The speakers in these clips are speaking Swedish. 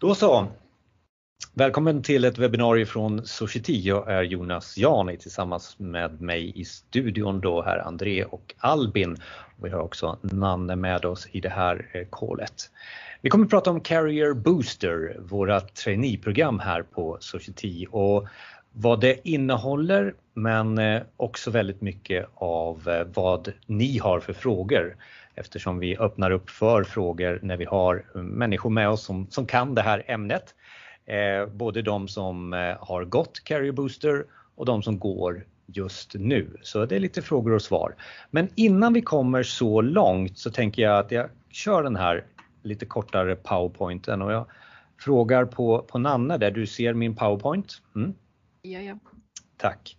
Då så. Välkommen till ett webbinarium från Society. Jag är Jonas Jani tillsammans med mig i studion då här André och Albin. Vi har också Nanne med oss i det här eh, callet. Vi kommer att prata om Carrier Booster, våra traineeprogram här på Society och vad det innehåller men eh, också väldigt mycket av eh, vad ni har för frågor eftersom vi öppnar upp för frågor när vi har människor med oss som, som kan det här ämnet. Eh, både de som har gått Carrier Booster och de som går just nu. Så det är lite frågor och svar. Men innan vi kommer så långt så tänker jag att jag kör den här lite kortare powerpointen och jag frågar på, på Nanne där du ser min powerpoint. Mm. Ja, ja. Tack.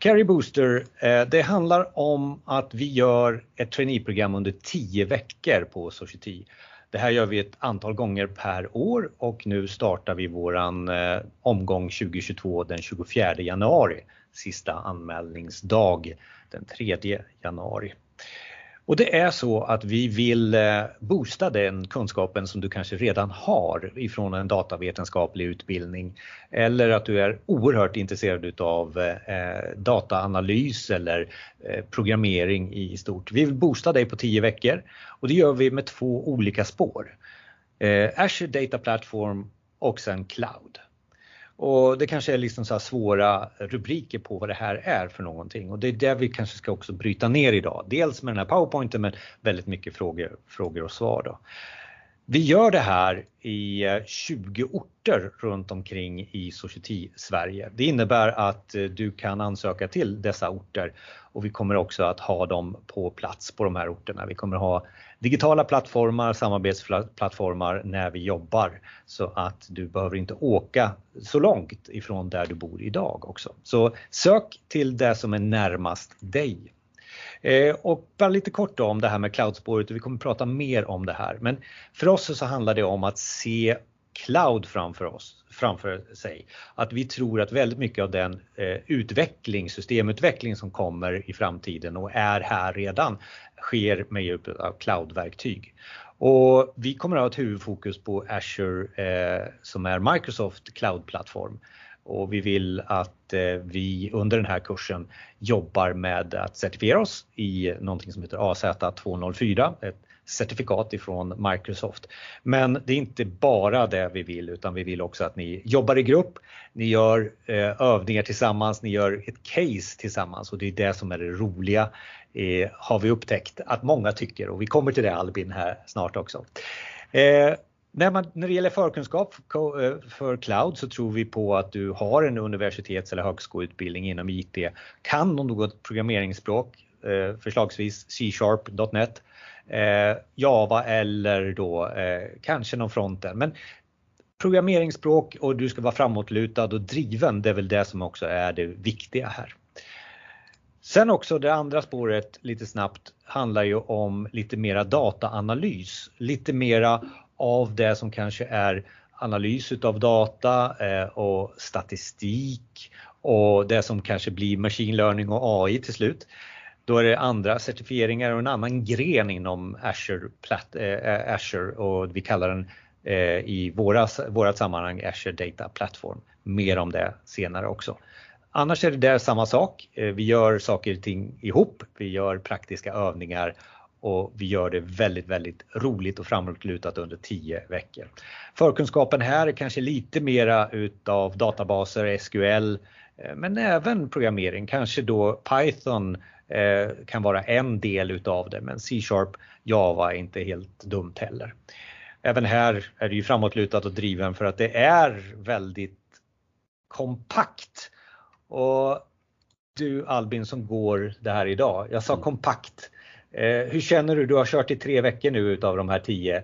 Carry Booster, eh, det handlar om att vi gör ett traineeprogram under 10 veckor på Society. Det här gör vi ett antal gånger per år och nu startar vi våran eh, omgång 2022 den 24 januari. Sista anmälningsdag den 3 januari. Och det är så att vi vill eh, boosta den kunskapen som du kanske redan har ifrån en datavetenskaplig utbildning eller att du är oerhört intresserad utav eh, eh, dataanalys eller programmering i stort. Vi vill boosta dig på 10 veckor och det gör vi med två olika spår. Azure Data Platform och sen Cloud. Och det kanske är liksom så svåra rubriker på vad det här är för någonting och det är det vi kanske ska också bryta ner idag. Dels med den här powerpointen men väldigt mycket frågor, frågor och svar då. Vi gör det här i eh, 20 orter runt omkring i Society Sverige. Det innebär att eh, du kan ansöka till dessa orter och vi kommer också att ha dem på plats på de här orterna. Vi kommer ha digitala plattformar, samarbetsplattformar när vi jobbar så att du behöver inte åka så långt ifrån där du bor idag också. Så sök till det som är närmast dig. Eh, och bara lite kort då om det här med cloudspåret och vi kommer prata mer om det här. Men för oss så handlar det om att se cloud framför oss, framför sig. Att vi tror att väldigt mycket av den eh, utveckling, systemutveckling som kommer i framtiden och är här redan sker med hjälp av cloudverktyg. Och vi kommer att ha ett huvudfokus på Azure eh, som är Microsoft cloud-plattform. och vi vill att eh, vi under den här kursen jobbar med att certifiera oss i någonting som heter AZ204, ett certifikat ifrån Microsoft. Men det är inte bara det vi vill utan vi vill också att ni jobbar i grupp, ni gör eh, övningar tillsammans, ni gör ett case tillsammans och det är det som är det roliga eh, har vi upptäckt att många tycker och vi kommer till det Albin här snart också. Eh, när, man, när det gäller förkunskap för cloud så tror vi på att du har en universitets- eller högskoleutbildning inom IT, kan något programmeringsspråk, förslagsvis C-sharp.net, eh, Java eller då eh, kanske någon fronten. Men programmeringsspråk och du ska vara framåtlutad och driven, det är väl det som också är det viktiga här. Sen också det andra spåret lite snabbt handlar ju om lite mera dataanalys, lite mera av det som kanske är analys utav data eh, och statistik och det som kanske blir machine learning och AI till slut. Då är det andra certifieringar och en annan gren inom Azure, eh, eh, Azure och vi kallar den eh, i vårat sammanhang Azure Data Platform. Mer om det senare också. Annars är det där samma sak. Vi gör saker och ting ihop, vi gör praktiska övningar och vi gör det väldigt, väldigt roligt och framåtlutat under 10 veckor. Förkunskapen här är kanske lite mera utav databaser, SQL, men även programmering, kanske då Python kan vara en del utav det, men C-sharp, Java är inte helt dumt heller. Även här är det ju framåtlutat och driven för att det är väldigt kompakt. Och du Albin som går det här idag, jag sa kompakt. Hur känner du? Du har kört i 3 veckor nu utav de här 10.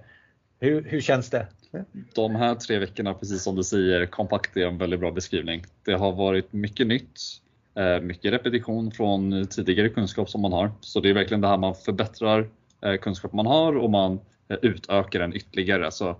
Hur, hur känns det? De här 3 veckorna, precis som du säger, kompakt är en väldigt bra beskrivning. Det har varit mycket nytt, mycket repetition från tidigare kunskap som man har. Så det är verkligen det här man förbättrar kunskap man har och man utökar den ytterligare. Så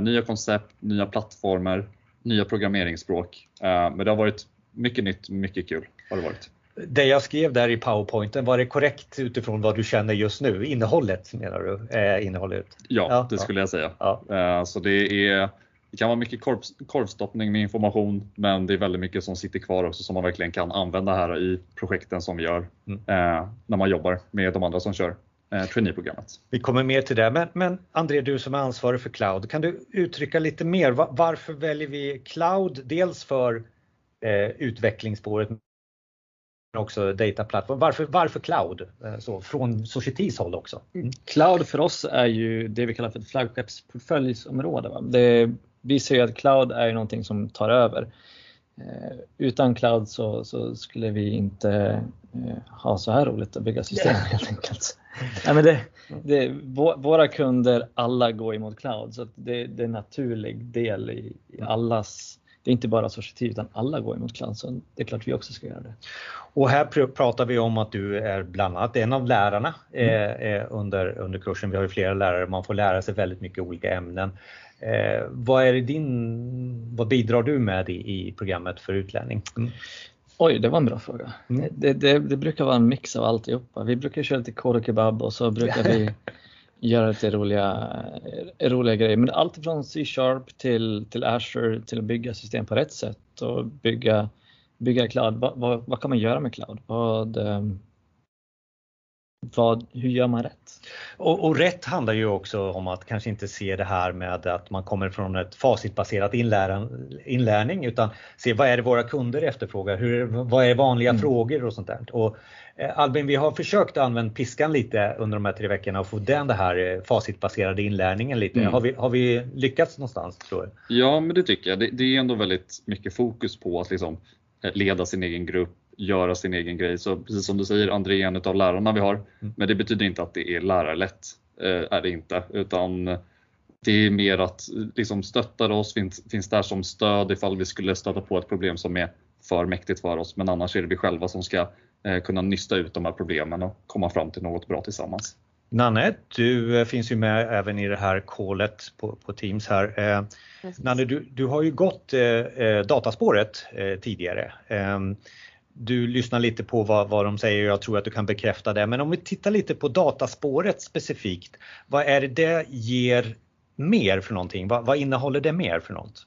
nya koncept, nya plattformar, nya programmeringsspråk. Men det har varit mycket nytt, mycket kul har det varit. Det jag skrev där i powerpointen, var det korrekt utifrån vad du känner just nu? Innehållet menar du? Eh, innehållet? Ja, det skulle jag säga. Ja. Så det är det kan vara mycket korv, korvstoppning med information men det är väldigt mycket som sitter kvar också som man verkligen kan använda här i projekten som vi gör mm. eh, när man jobbar med de andra som kör eh, traineeprogrammet. Vi kommer mer till det, men, men André du som är ansvarig för cloud, kan du uttrycka lite mer varför väljer vi cloud? Dels för eh, utvecklingsspåret men också data platform. Varför, varför cloud? Eh, så, från Societys håll också. Mm. Cloud för oss är ju det vi kallar för ett flaggskeppsportföljsområde. Det vi ser att cloud är någonting som tar över. Eh, utan cloud så, så skulle vi inte eh, ha så här roligt att bygga system yeah. helt enkelt. Nej, men det, det, våra kunder, alla går emot cloud så det, det är en naturlig del i, i allas det är inte bara Society utan alla går emot cloud så det är klart vi också ska göra det. Och här pratar vi om att du är bland annat en av lärarna mm. eh, under, under kursen. Vi har ju flera lärare, man får lära sig väldigt mycket olika ämnen. Eh, vad, är din, vad bidrar du med i, i programmet för utlänning? Mm. Oj, det var en bra fråga. Mm. Det, det, det, brukar vara en mix av alltihopa. Vi brukar köra lite kod och kebab och så brukar vi göra lite roliga, roliga grejer. Men allt från C-sharp till, till Azure till att bygga system på rätt sätt och bygga, bygga cloud. Vad, vad, vad kan man göra med cloud? Vad, um, vad, hur gör man rätt? Och, och, rätt handlar ju också om att kanske inte se det här med att man kommer från ett facitbaserat inlärning utan se vad är det våra kunder efterfrågar, hur, vad är vanliga mm. frågor och sånt där. Och, eh, Albin, vi har försökt använda piskan lite under de här tre veckorna och få den det här eh, facitbaserade inlärningen lite. Mm. Har, vi, har vi lyckats någonstans tror du? Ja, men det tycker jag. Det, det är ändå väldigt mycket fokus på att liksom eh, leda sin egen grupp, göra sin egen grej. Så precis som du säger, André är en av lärarna vi har. Mm. Men det betyder inte att det är lärarlätt. Eh, är det inte. Utan det är mer att liksom stötta oss, finns, finns där som stöd ifall vi skulle stöta på ett problem som är för mäktigt för oss. Men annars är det vi själva som ska eh, kunna nysta ut de här problemen och komma fram till något bra tillsammans. Nanne, du eh, finns ju med även i det här callet på, på Teams här. Eh, Nanne, du, du har ju gått eh, dataspåret eh, tidigare. Du lyssnar lite på vad, vad de säger och jag tror att du kan bekräfta det. Men om vi tittar lite på dataspåret specifikt. Vad är det det ger mer för någonting? Vad, vad innehåller det mer för något?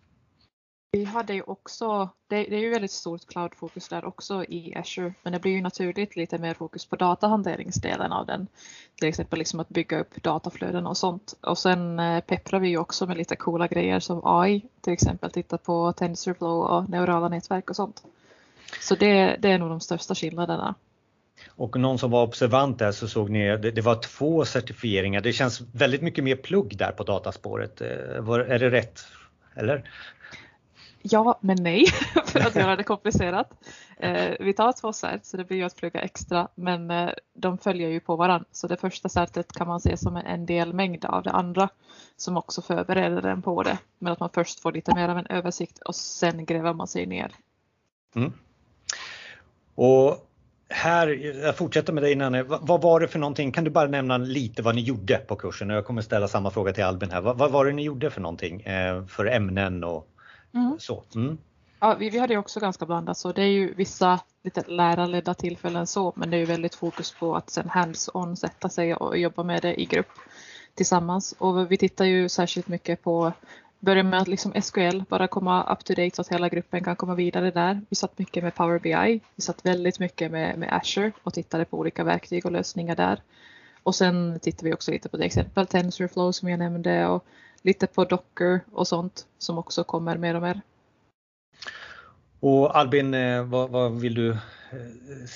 Vi hade ju också, det, det är ju väldigt stort cloud-fokus där också i Azure, men det blir ju naturligt lite mer fokus på datahanteringsdelen av den. Till exempel liksom att bygga upp dataflöden och sånt. Och sen eh, pepprar vi ju också med lite coola grejer som AI, till exempel titta på TensorFlow och neurala nätverk och sånt. Så det, det är nog de största skillnaderna. Och någon som var observant där så såg ni, det, det var två certifieringar. Det känns väldigt mycket mer plugg där på dataspåret. Eh, var, är det rätt? Eller? Ja, men nej, för att göra det komplicerat. Eh, vi tar två cert så det blir ju att plugga extra, men eh, de följer ju på varandra. Så det första certet kan man se som en delmängd av det andra som också förbereder den på det. Men att man först får lite mer av en översikt och sen gräver man sig ner. Mm. Och här, jag fortsätter med dig innan. Vad var det för någonting? Kan du bara nämna lite vad ni gjorde på kursen? Jag kommer ställa samma fråga till Albin här. Vad, vad var det ni gjorde för någonting? Eh, för ämnen och mm. så? Mm. Ja, vi, vi hade också ganska blandat så det är ju vissa lite lärarledda tillfällen så men det är ju väldigt fokus på att sen hands-on sätta sig och jobba med det i grupp tillsammans. Och vi tittar ju särskilt mycket på börja med att liksom SQL bara komma up to date så att hela gruppen kan komma vidare där. Vi satt mycket med Power BI. Vi satt väldigt mycket med, med Azure och tittade på olika verktyg och lösningar där. Och sen tittade vi också lite på till exempel TensorFlow som jag nämnde och lite på Docker och sånt som också kommer mer och mer. Och Albin, eh, vad, vad vill du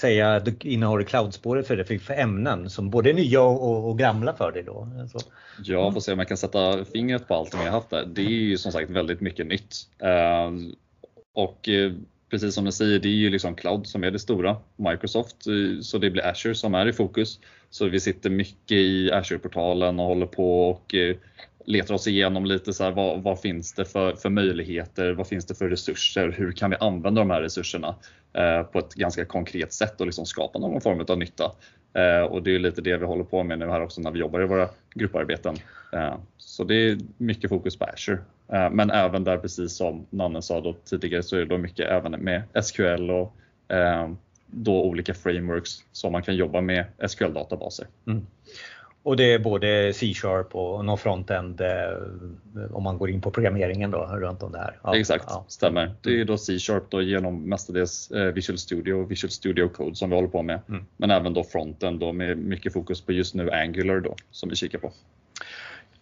Eh, du innehar cloudspåret för det för ämnen som både är nya och, och gamla för dig då? Så. Ja, får se om jag kan sätta fingret på allt som jag haft där. Det är ju som sagt väldigt mycket nytt. Ehm, och eh, precis som du säger, det är ju liksom cloud som är det stora. Microsoft, eh, så det blir Azure som är i fokus. Så vi sitter mycket i Azure-portalen och håller på och eh, letar oss igenom lite så här, vad, vad, finns det för, för möjligheter? Vad finns det för resurser? Hur kan vi använda de här resurserna eh, på ett ganska konkret sätt och liksom skapa någon form av nytta? Eh, och det är lite det vi håller på med nu här också när vi jobbar i våra grupparbeten. Eh, så det är mycket fokus på Azure. Eh, men även där, precis som Nanne sa då tidigare, så är det då mycket även med SQL och eh, då olika frameworks som man kan jobba med SQL-databaser. Mm. Och det är både C-sharp och någon frontend eh, om man går in på programmeringen då runt om det här. Ja, Exakt, ja. stämmer. Det är då C-sharp då genom mestadels eh, Visual Studio och Visual Studio Code som vi håller på med. Mm. Men även då frontend då med mycket fokus på just nu Angular då som vi kikar på.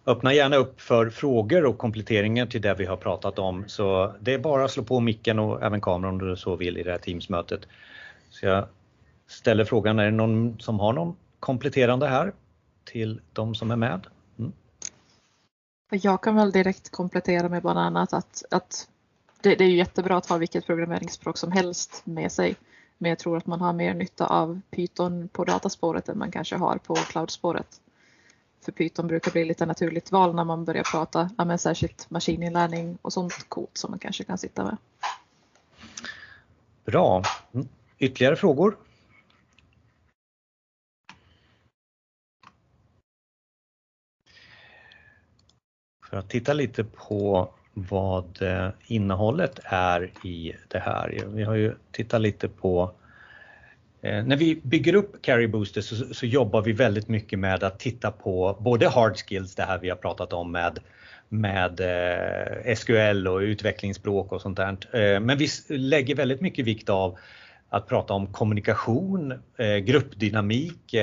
Öppna gärna upp för frågor och kompletteringar till det vi har pratat om. Så det är bara att slå på micken och även kameran om du så vill i det här Teamsmötet. Så jag ställer frågan, är det någon som har någon kompletterande här till de som är med? Mm. Jag kan väl direkt komplettera med bland annat att, att det, det, är jättebra att ha vilket programmeringsspråk som helst med sig. Men jag tror att man har mer nytta av Python på dataspåret än man kanske har på cloudspåret. För Python brukar bli lite naturligt val när man börjar prata, ja, men särskilt maskininlärning och sånt kod som man kanske kan sitta med. Bra. Mm. Ytterligare frågor? För att titta lite på vad eh, innehållet är i det här. Vi har ju tittat lite på eh, när vi bygger upp Carry Booster så, så, jobbar vi väldigt mycket med att titta på både hard skills, det här vi har pratat om med, med eh, SQL och utvecklingsspråk och sånt där. Eh, men vi lägger väldigt mycket vikt av att prata om kommunikation, gruppdynamik,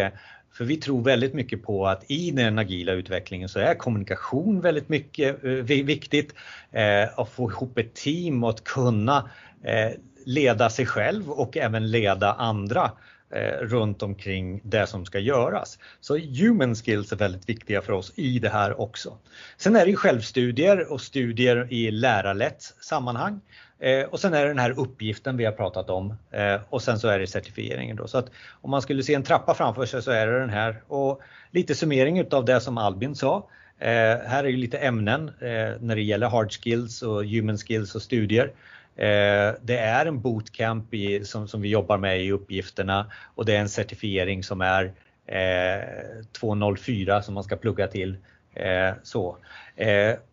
för vi tror väldigt mycket på att i den agila utvecklingen så är kommunikation väldigt mycket eh, viktigt. Eh, att få ihop ett team och att kunna eh, leda sig själv och även leda andra eh, runt omkring det som ska göras. Så human skills är väldigt viktiga för oss i det här också. Sen är det ju självstudier och studier i lärarlett sammanhang. Eh, och sen är det den här uppgiften vi har pratat om eh, och sen så är det certifieringen. Då. Så att om man skulle se en trappa framför sig så är det den här. Och lite summering utav det som Albin sa. Eh, här är ju lite ämnen eh, när det gäller hard skills och human skills och studier. Eh, det är en bootcamp i, som, som vi jobbar med i uppgifterna och det är en certifiering som är eh, 204 som man ska plugga till. Så.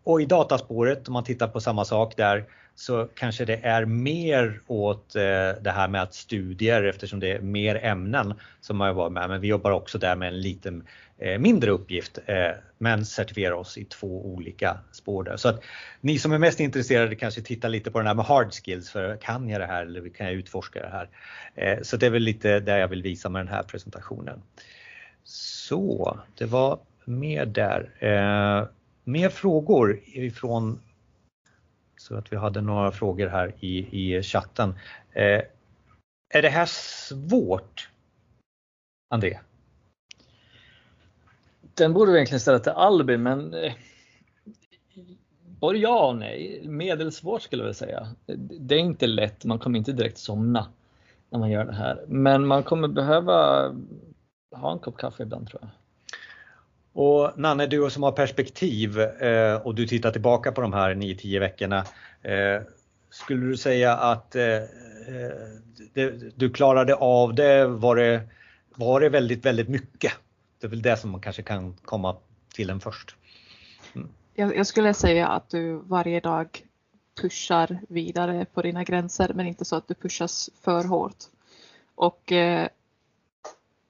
Och i dataspåret, om man tittar på samma sak där, så kanske det är mer åt eh, det här med att studier eftersom det är mer ämnen som man jobbar med. Men vi jobbar också där med en lite eh, mindre uppgift eh, men certifierar oss i två olika spår där. Så att ni som är mest intresserade kanske tittar lite på den här med hard skills för kan jag det här eller kan jag utforska det här? Så det är väl lite det jag vill visa med den här presentationen. Så det var mer där. Mer frågor ifrån så att vi hade några frågor här i, i chatten. Eh, är det här svårt, André? Den borde vi egentligen ställa till Albin, men eh, både ja och nej. Medelsvårt skulle jag vilja säga. Det är inte lätt, man kommer inte direkt somna när man gör det här. Men man kommer behöva ha en kopp kaffe ibland tror jag. Och Nanne, du som har perspektiv eh, och du tittar tillbaka på de här 9-10 veckorna. Eh, skulle du säga att eh, eh du klarade av det? Var, det? var det väldigt, väldigt mycket? Det är väl det som man kanske kan komma till en först. Mm. Jag, jag skulle säga att du varje dag pushar vidare på dina gränser men inte så att du pushas för hårt. Och eh,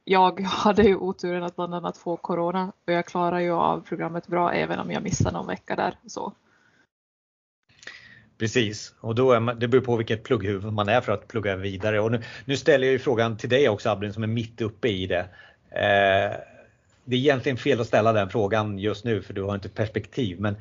jag hade ju oturen att bland annat få corona och jag klarar ju av programmet bra även om jag missar någon vecka där. Så. Precis, och då är man, det beror på vilket plugghuvud man är för att plugga vidare. Och nu, nu ställer jag ju frågan till dig också Abrin som är mitt uppe i det. Eh, det är egentligen fel att ställa den frågan just nu för du har inte perspektiv men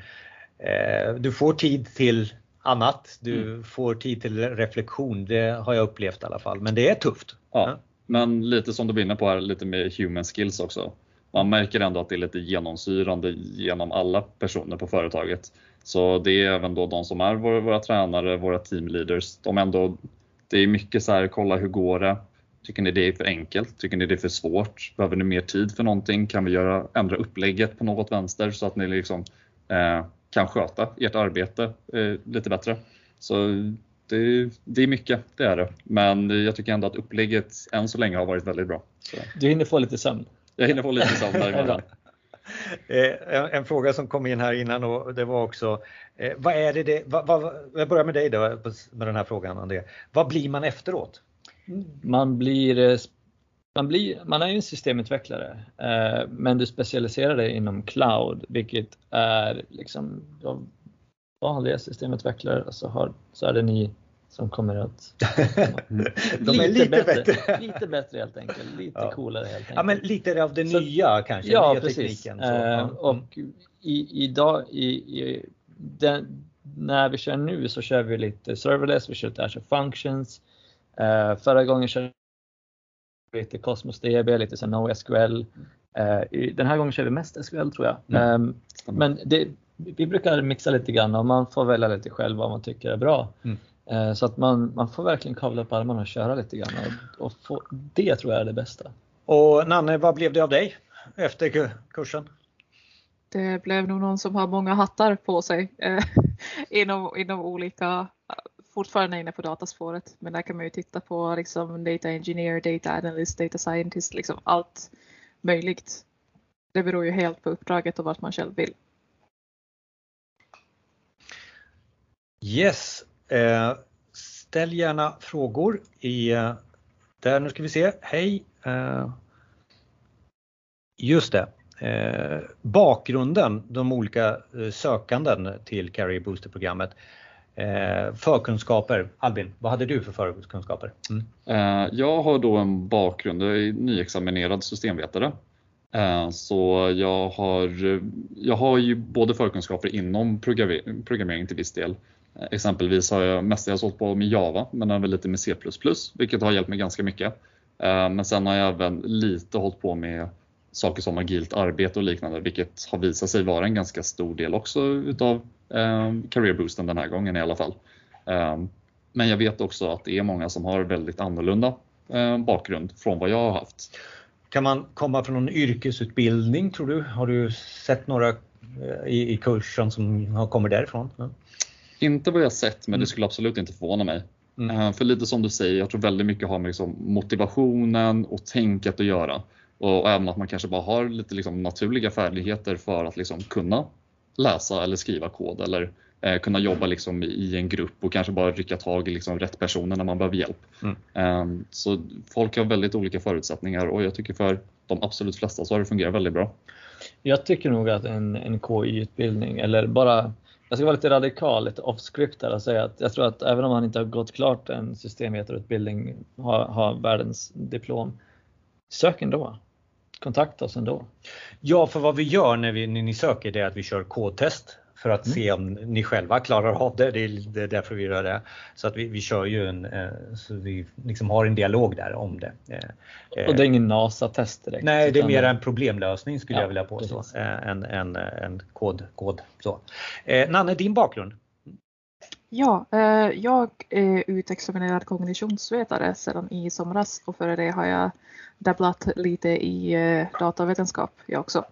eh, du får tid till annat, du mm. får tid till reflektion, det har jag upplevt i alla fall. Men det är tufft. Ja. Men lite som du var inne på här, lite med human skills också. Man märker ändå att det är lite genomsyrande genom alla personer på företaget. Så det är även då de som är våra, våra tränare, våra teamleaders. De ändå, det är mycket så här, kolla hur går det? Tycker ni det är för enkelt? Tycker ni det är för svårt? Behöver ni mer tid för någonting? Kan vi göra, ändra upplägget på något vänster så att ni liksom, eh, kan sköta ert arbete eh, lite bättre? Så det, det, är mycket, det är det. Men jag tycker ändå att upplägget än så länge har varit väldigt bra. Så. Du hinner få lite sömn? Jag hinner få lite sömn däremellan. Eh, en fråga som kom in här innan och det var också, eh, vad är det, det vad, vad, jag börjar med dig då med den här frågan André. Vad blir man efteråt? Man blir, eh, man, blir, man är ju en systemutvecklare eh, men du specialiserar dig inom cloud vilket är liksom, vanliga systemutvecklare så, har, så är det ni som kommer att De är lite bättre. bättre. Lite bättre helt enkelt, lite Ja. coolare helt enkelt. Ja, men lite av det Så- nya kanske, Ja, nya precis. tekniken. Så, Eh. Mm. och i, idag, i, i, den, när vi kör nu så kör vi lite serverless, vi kör lite Azure Functions. Eh, förra gången körde vi lite Cosmos DB, lite så NoSQL. Eh, den här gången kör vi mest SQL tror jag. Mm. Eh, men det, vi brukar mixa lite grann och man får välja lite själv vad man tycker är bra. Mm. Eh, så att man, man får verkligen kavla upp armarna och köra lite grann. Och, och få, det tror jag är det bästa. Och Nanne, vad blev det av dig efter ku- kursen? Det blev nog någon som har många hattar på sig eh, inom, inom olika, fortfarande inne på dataspåret, men där kan man ju titta på liksom data engineer, data analyst, data scientist, liksom allt möjligt. Det beror ju helt på uppdraget och vart man själv vill. Yes, eh, ställ gärna frågor i eh, där. Nu ska vi se. Hej. Eh, just det. Eh, bakgrunden, de olika eh, sökanden till Carrier Booster-programmet. Eh, förkunskaper. Albin, vad hade du för förkunskaper? Mm. Eh, Jag har då en bakgrund, jag är nyexaminerad systemvetare. Eh, Så jag har, eh, jag har ju både förkunskaper inom programmering till viss del. Exempelvis har jag mestadels hållit på med Java men även lite med C++ vilket har hjälpt mig ganska mycket. Eh, men sen har jag även lite hållit på med saker som agilt arbete och liknande vilket har visat sig vara en ganska stor del också utav eh, career boosten den här gången i alla fall. Eh, men jag vet också att det är många som har väldigt annorlunda bakgrund från vad jag har haft. Kan man komma från någon yrkesutbildning tror du? Har du sett några i, i kursen som har kommit därifrån? Inte vad jag sett, men Mm. det skulle absolut inte förvåna mig. Mm. Eh, För lite som du säger, jag tror väldigt mycket har med liksom motivationen och tänket att göra. Och även att man kanske bara har lite liksom naturliga färdigheter för att liksom kunna läsa eller skriva kod eller eh, kunna jobba liksom i en grupp och kanske bara rycka tag i liksom rätt personer när man behöver hjälp. Mm. Eh, Så folk har väldigt olika förutsättningar och jag tycker för de absolut flesta så har det fungerat väldigt bra. Jag tycker nog att en, en KI-utbildning eller bara, jag ska vara lite radikal, lite off-script här och säga att jag tror att även om man inte har gått klart en systemvetarutbildning, har, har världens diplom, sök ändå. Kontakta oss ändå. Ja, för vad vi gör när, vi, när ni söker det är att vi kör kodtest för att Mm. se om ni själva klarar av det. Det är, det är därför vi gör det. Så att vi, vi kör ju en, eh, så vi liksom har en dialog där om det. Eh, Och det är ingen NASA-test direkt. Nej, det är mer en problemlösning skulle Ja, jag vilja påstå. precis. Eh, En, en, en kod. kod så. Nanne, din bakgrund? Ja, jag är utexaminerad kognitionsvetare sedan i somras och före det har jag dabblat lite i datavetenskap jag också.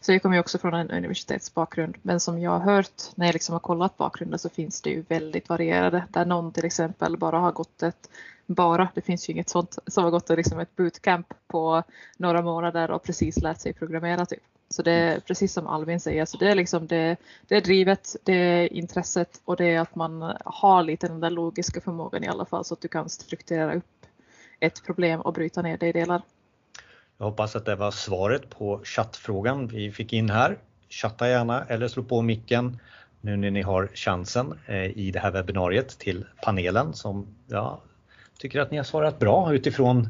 Så jag kommer ju också från en universitetsbakgrund men som jag har hört när jag liksom har kollat bakgrunden så finns det ju väldigt varierade där någon till exempel bara har gått ett bara, det finns ju inget sånt, som har gått liksom ett bootcamp på några månader och precis lärt sig programmera typ. Så det är precis som Alvin säger, så det är liksom det, det är drivet, det är intresset och det är att man har lite den där logiska förmågan i alla fall så att du kan strukturera upp ett problem och bryta ner det i delar. Jag hoppas att det var svaret på chattfrågan vi fick in här. Chatta gärna eller slå på micken nu när ni har chansen eh, i det här webbinariet till panelen som jag tycker att ni har svarat bra utifrån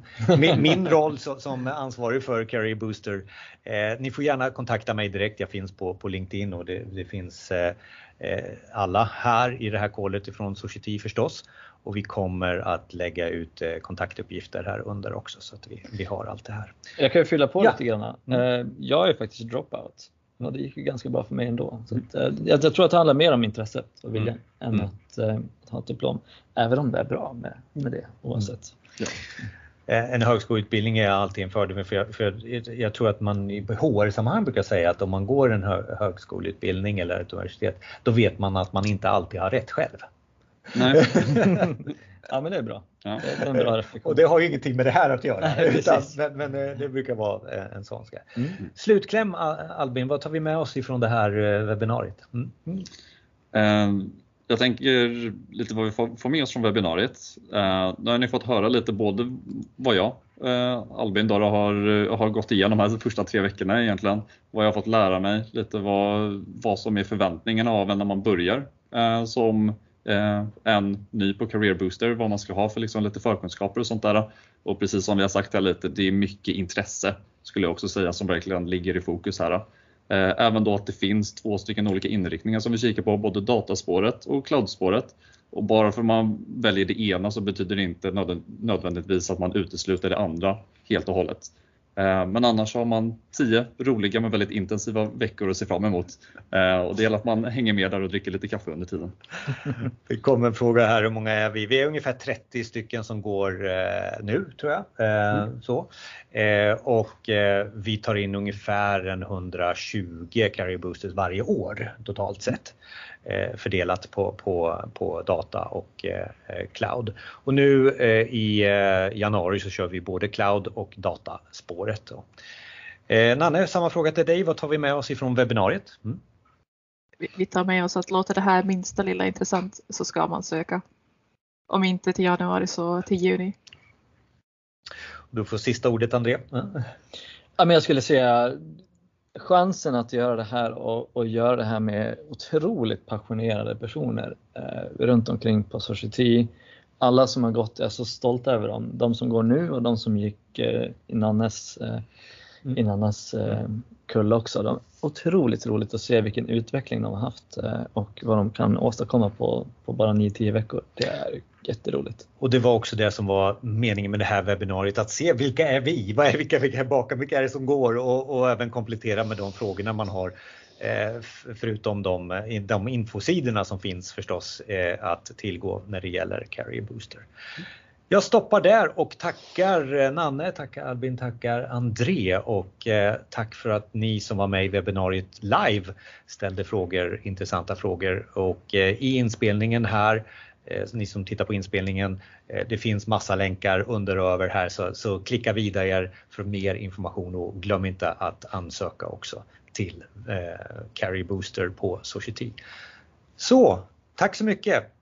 min, roll som ansvarig för Career Booster. Eh, ni får gärna kontakta mig direkt. Jag finns på, på LinkedIn och det, det finns eh, eh, alla här i det här callet ifrån Society förstås. Och vi kommer att lägga ut eh, kontaktuppgifter här under också så att vi, vi har allt det här. Jag kan ju fylla på Ja. lite grann. Mm. Eh, Jag är faktiskt dropout. Och det gick ju ganska bra för mig ändå. Så att, eh, jag, jag tror att det handlar mer om intresset och viljan än Mm. att, eh, att ha ett diplom. Även om det är bra med, med det oavsett. Eh, En högskoleutbildning är alltid en fördel för jag, för jag, tror att man i HR-sammanhang brukar säga att om man går en hö, högskoleutbildning eller ett universitet då vet man att man inte alltid har rätt själv. Nej. Ja men det är bra. Ja. Det är en bra reflektion. Och det har ju ingenting med det här att göra. Nej, utan, men, men eh, det brukar vara eh, en sån grej. Mm. Slutkläm Al- Albin, vad tar vi med oss ifrån det här eh, webbinariet? Mm. Mm. Eh, jag tänker lite vad vi får med oss från webbinariet. Eh, nu har ni fått höra lite både vad jag, Albin, då, har, har gått igenom de här första tre veckorna egentligen. Vad jag har fått lära mig, lite vad, vad som är förväntningarna av en när man börjar eh, en ny på Career Booster, vad man ska ha för liksom lite förkunskaper och sånt där. Och precis som vi har sagt här lite, det är mycket intresse skulle jag också säga som verkligen ligger i fokus här. Eh, även då att det finns två stycken olika inriktningar som vi kikar på, både dataspåret och cloudspåret. Och bara för att man väljer det ena så betyder det inte nödvändigtvis att man utesluter det andra helt och hållet. Eh, men annars har man tio roliga men väldigt intensiva veckor att se fram emot. Eh, och det gäller att man hänger med där och dricker lite kaffe under tiden. Det kommer en fråga här, hur många är vi? Vi är ungefär 30 stycken som går eh, nu tror jag. Mm. Så. Och vi tar in ungefär en 120 carrier boosters varje år totalt sett. Eh, fördelat på, på, på data och eh, cloud. Och nu eh, i januari så kör vi både cloud och dataspåret. Nanne, samma fråga till dig. Vad tar vi med oss ifrån webbinariet? Mm. Vi tar med oss att låter det här minsta lilla intressant så ska man söka. Om inte till januari så till juni. Du får sista ordet André. Ja, men jag skulle säga chansen att göra det här och, och göra det här med otroligt passionerade personer eh, runt omkring på Society. Alla som har gått, jag är så stolt över dem. De som går nu och de som gick eh, i Nannes, eh, mm. i Nannes eh, kull också. De, otroligt roligt att se vilken utveckling de har haft eh, och vad de kan åstadkomma på, på bara 9-10 veckor. Det är jätteroligt. Och det var också det som var meningen med det här webbinariet, att se vilka är vi? Vad är, vilka, vilka är bakom? Vilka är det som går? Och, och även komplettera med de frågorna man har eh, förutom de, eh, de infosidorna som finns förstås att tillgå när det gäller Carrier Booster. Jag stoppar där och tackar eh, Nanne, tackar Albin, tackar André och eh, tack för att ni som var med i webbinariet live ställde frågor, intressanta frågor och eh, i inspelningen här ni som tittar på inspelningen, det finns massa länkar under och över här så, så klicka vidare er för mer information och glöm inte att ansöka också till eh, Carry Booster på Society. Så, tack så mycket!